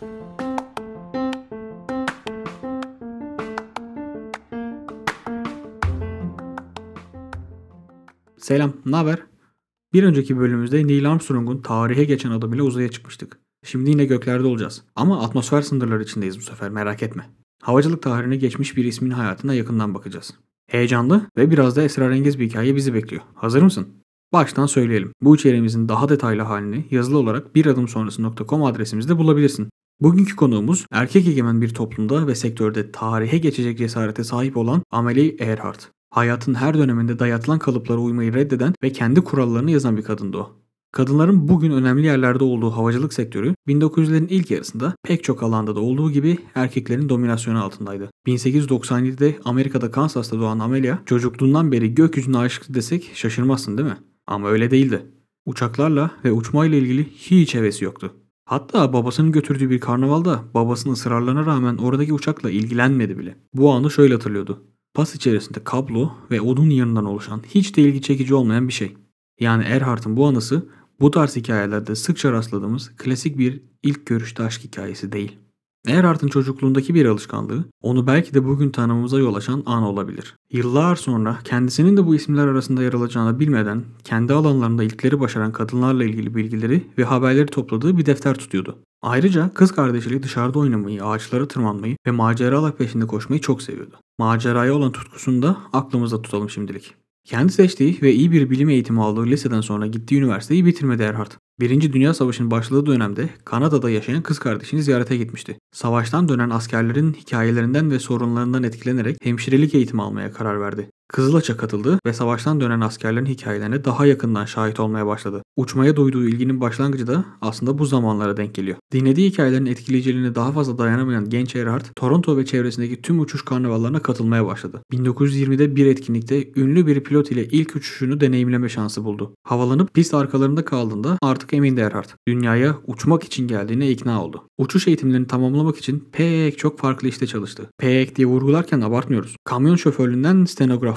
Selam, ne haber? Bir önceki bölümümüzde Neil Armstrong'un tarihe geçen adımıyla uzaya çıkmıştık. Şimdi yine göklerde olacağız. Ama atmosfer sınırları içindeyiz bu sefer merak etme. Havacılık tarihine geçmiş bir ismin hayatına yakından bakacağız. Heyecanlı ve biraz da esrarengiz bir hikaye bizi bekliyor. Hazır mısın? Baştan söyleyelim. Bu içeriğimizin daha detaylı halini yazılı olarak biradımsonrası.com adresimizde bulabilirsin. Bugünkü konuğumuz erkek egemen bir toplumda ve sektörde tarihe geçecek cesarete sahip olan Amelie Earhart. Hayatın her döneminde dayatılan kalıplara uymayı reddeden ve kendi kurallarını yazan bir kadındı o. Kadınların bugün önemli yerlerde olduğu havacılık sektörü 1900'lerin ilk yarısında pek çok alanda da olduğu gibi erkeklerin dominasyonu altındaydı. 1897'de Amerika'da Kansas'ta doğan Amelia çocukluğundan beri gökyüzüne aşıktı desek şaşırmazsın değil mi? Ama öyle değildi. Uçaklarla ve uçmayla ilgili hiç hevesi yoktu. Hatta babasının götürdüğü bir karnavalda babasının ısrarlarına rağmen oradaki uçakla ilgilenmedi bile. Bu anı şöyle hatırlıyordu. Pas içerisinde kablo ve odun yığınından oluşan hiç de ilgi çekici olmayan bir şey. Yani Erhard'ın bu anısı bu tarz hikayelerde sıkça rastladığımız klasik bir ilk görüşte aşk hikayesi değil. Erhard'ın çocukluğundaki bir alışkanlığı onu belki de bugün tanımamıza yol açan an olabilir. Yıllar sonra kendisinin de bu isimler arasında yer alacağını bilmeden kendi alanlarında ilkleri başaran kadınlarla ilgili bilgileri ve haberleri topladığı bir defter tutuyordu. Ayrıca kız kardeşiyle dışarıda oynamayı, ağaçlara tırmanmayı ve maceralar peşinde koşmayı çok seviyordu. Maceraya olan tutkusunu da aklımızda tutalım şimdilik. Kendi seçtiği ve iyi bir bilim eğitimi aldığı liseden sonra gittiği üniversiteyi bitirmedi Erhard. Birinci Dünya Savaşı'nın başladığı dönemde Kanada'da yaşayan kız kardeşini ziyarete gitmişti. Savaştan dönen askerlerin hikayelerinden ve sorunlarından etkilenerek hemşirelik eğitimi almaya karar verdi. Kızılaç'a katıldı ve savaştan dönen askerlerin hikayelerine daha yakından şahit olmaya başladı. Uçmaya duyduğu ilginin başlangıcı da aslında bu zamanlara denk geliyor. Dinlediği hikayelerin etkileyiciliğine daha fazla dayanamayan genç Erhard, Toronto ve çevresindeki tüm uçuş karnavallarına katılmaya başladı. 1920'de bir etkinlikte ünlü bir pilot ile ilk uçuşunu deneyimleme şansı buldu. Havalanıp pist arkalarında kaldığında artık emindi Erhard. Dünyaya uçmak için geldiğine ikna oldu. Uçuş eğitimlerini tamamlamak için pek çok farklı işte çalıştı. Pek diye vurgularken abartmıyoruz. Kamyon şoförlüğünden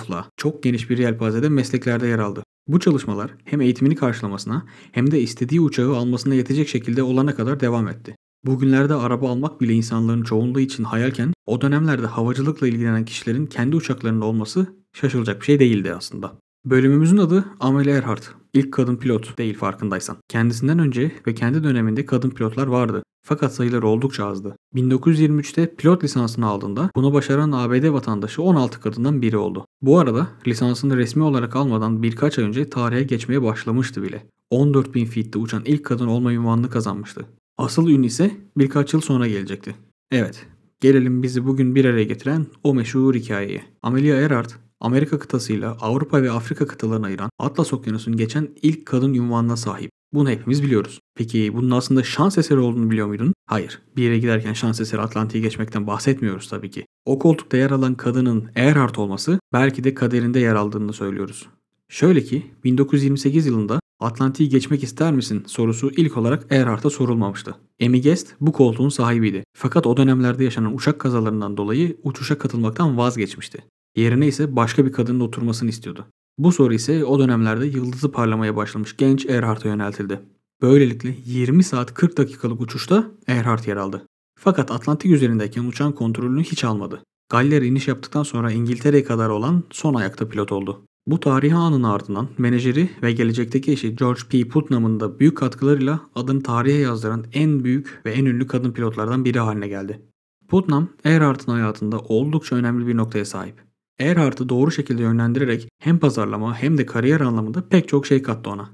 stenograflığa çok geniş bir yelpazede mesleklerde yer aldı. Bu çalışmalar hem eğitimini karşılamasına hem de istediği uçağı almasına yetecek şekilde olana kadar devam etti. Bugünlerde araba almak bile insanların çoğunluğu için hayalken o dönemlerde havacılıkla ilgilenen kişilerin kendi uçaklarının olması şaşılacak bir şey değildi aslında. Bölümümüzün adı Amelie Earhart. İlk kadın pilot değil farkındaysan. Kendisinden önce ve kendi döneminde kadın pilotlar vardı. Fakat sayıları oldukça azdı. 1923'te pilot lisansını aldığında bunu başaran ABD vatandaşı 16 kadından biri oldu. Bu arada lisansını resmi olarak almadan birkaç ay önce tarihe geçmeye başlamıştı bile. 14.000 feet'te uçan ilk kadın olma ünvanını kazanmıştı. Asıl ün ise birkaç yıl sonra gelecekti. Evet, gelelim bizi bugün bir araya getiren o meşhur hikayeye. Amelia Earhart Amerika kıtasıyla Avrupa ve Afrika kıtalarını ayıran Atlas Okyanusu'nu geçen ilk kadın ünvanına sahip. Bunu hepimiz biliyoruz. Peki bunun aslında şans eseri olduğunu biliyor muydun? Hayır. Bir yere giderken şans eseri Atlantik'i geçmekten bahsetmiyoruz tabii ki. O koltukta yer alan kadının Earhart olması belki de kaderinde yer aldığını söylüyoruz. Şöyle ki 1928 yılında Atlantik'i geçmek ister misin sorusu ilk olarak Earhart'a sorulmamıştı. Amy Guest bu koltuğun sahibiydi. Fakat o dönemlerde yaşanan uçak kazalarından dolayı uçuşa katılmaktan vazgeçmişti. Yerine ise başka bir kadının oturmasını istiyordu. Bu soru ise o dönemlerde yıldızı parlamaya başlamış genç Earhart'a yöneltildi. Böylelikle 20 saat 40 dakikalık uçuşta Earhart yer aldı. Fakat Atlantik üzerindeyken uçağın kontrolünü hiç almadı. Galler iniş yaptıktan sonra İngiltere'ye kadar olan son ayakta pilot oldu. Bu tarihi anın ardından menajeri ve gelecekteki eşi George P. Putnam'ın da büyük katkılarıyla adını tarihe yazdıran en büyük ve en ünlü kadın pilotlardan biri haline geldi. Putnam, Earhart'ın hayatında oldukça önemli bir noktaya sahip. Earhart'ı doğru şekilde yönlendirerek hem pazarlama hem de kariyer anlamında pek çok şey kattı ona.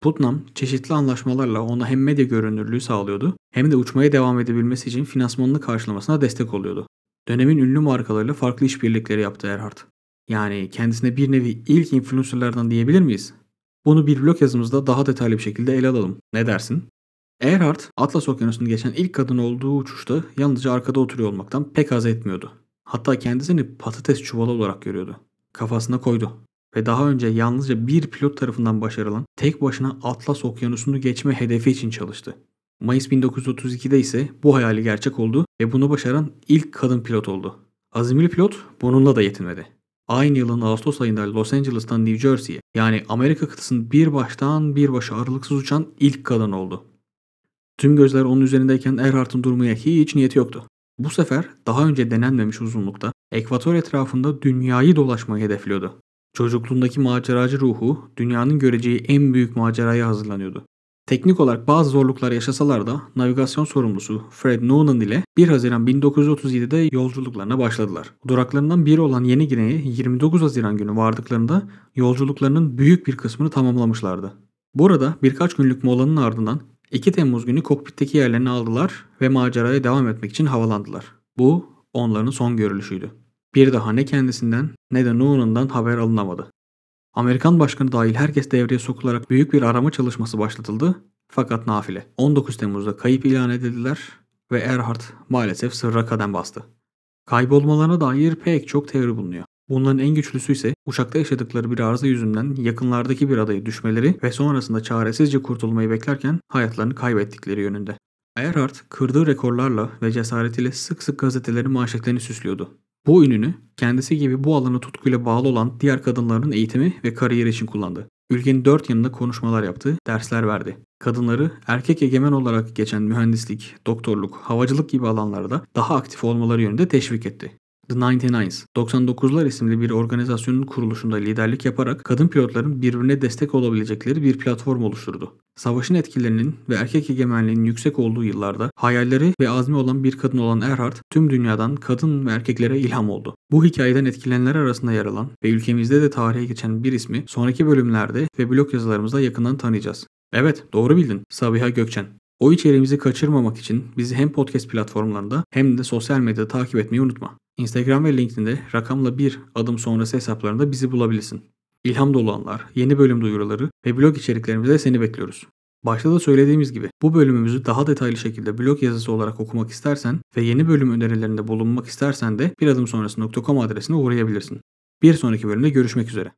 Putnam çeşitli anlaşmalarla ona hem medya görünürlüğü sağlıyordu hem de uçmaya devam edebilmesi için finansmanını karşılamasına destek oluyordu. Dönemin ünlü markalarıyla farklı işbirlikleri yaptı Earhart. Yani kendisine bir nevi ilk influencerlardan diyebilir miyiz? Bunu bir blog yazımızda daha detaylı bir şekilde ele alalım. Ne dersin? Earhart, Atlas Okyanusu'nu geçen ilk kadın olduğu uçuşta yalnızca arkada oturuyor olmaktan pek haz etmiyordu. Hatta kendisini patates çuvalı olarak görüyordu. Kafasına koydu ve daha önce yalnızca bir pilot tarafından başarılan tek başına Atlas Okyanusu'nu geçme hedefi için çalıştı. Mayıs 1932'de ise bu hayali gerçek oldu ve bunu başaran ilk kadın pilot oldu. Azimli pilot bununla da yetinmedi. Aynı yılın Ağustos ayında Los Angeles'tan New Jersey'ye yani Amerika kıtasının bir baştan bir başa aralıksız uçan ilk kadın oldu. Tüm gözler onun üzerindeyken Erhard'ın durmaya hiç niyeti yoktu. Bu sefer daha önce denenmemiş uzunlukta ekvator etrafında dünyayı dolaşmayı hedefliyordu. Çocukluğundaki maceracı ruhu dünyanın göreceği en büyük maceraya hazırlanıyordu. Teknik olarak bazı zorluklar yaşasalar da navigasyon sorumlusu Fred Noonan ile 1 Haziran 1937'de yolculuklarına başladılar. Duraklarından biri olan Yeni Gine'ye 29 Haziran günü vardıklarında yolculuklarının büyük bir kısmını tamamlamışlardı. Burada birkaç günlük molanın ardından 2 Temmuz günü kokpitteki yerlerini aldılar ve maceraya devam etmek için havalandılar. Bu onların son görülüşüydü. Bir daha ne kendisinden ne de Noonan'dan haber alınamadı. Amerikan başkanı dahil herkes devreye sokularak büyük bir arama çalışması başlatıldı fakat nafile. 19 Temmuz'da kayıp ilan edildiler ve Erhard maalesef sırra kadem bastı. Kaybolmalarına dair pek çok teori bulunuyor. Bunların en güçlüsü ise uçakta yaşadıkları bir arıza yüzünden yakınlardaki bir adaya düşmeleri ve sonrasında çaresizce kurtulmayı beklerken hayatlarını kaybettikleri yönünde. Erhard kırdığı rekorlarla ve cesaretiyle sık sık gazetelerin manşetlerini süslüyordu. Bu ününü kendisi gibi bu alana tutkuyla bağlı olan diğer kadınların eğitimi ve kariyeri için kullandı. Ülkenin dört yanında konuşmalar yaptı, dersler verdi. Kadınları erkek egemen olarak geçen mühendislik, doktorluk, havacılık gibi alanlarda daha aktif olmaları yönünde teşvik etti. The 99s, 99'lar isimli bir organizasyonun kuruluşunda liderlik yaparak kadın pilotların birbirine destek olabilecekleri bir platform oluşturdu. Savaşın etkilerinin ve erkek egemenliğinin yüksek olduğu yıllarda hayalleri ve azmi olan bir kadın olan Erhard tüm dünyadan kadın ve erkeklere ilham oldu. Bu hikayeden etkilenenler arasında yer alan ve ülkemizde de tarihe geçen bir ismi sonraki bölümlerde ve blog yazılarımızda yakından tanıyacağız. Evet doğru bildin Sabiha Gökçen. O içeriğimizi kaçırmamak için bizi hem podcast platformlarında hem de sosyal medyada takip etmeyi unutma. Instagram ve LinkedIn'de rakamla bir adım sonrası hesaplarında bizi bulabilirsin. İlham dolu anlar, yeni bölüm duyuruları ve blog içeriklerimizde seni bekliyoruz. Başta da söylediğimiz gibi bu bölümümüzü daha detaylı şekilde blog yazısı olarak okumak istersen ve yeni bölüm önerilerinde bulunmak istersen de bir adım sonrası.com adresine uğrayabilirsin. Bir sonraki bölümde görüşmek üzere.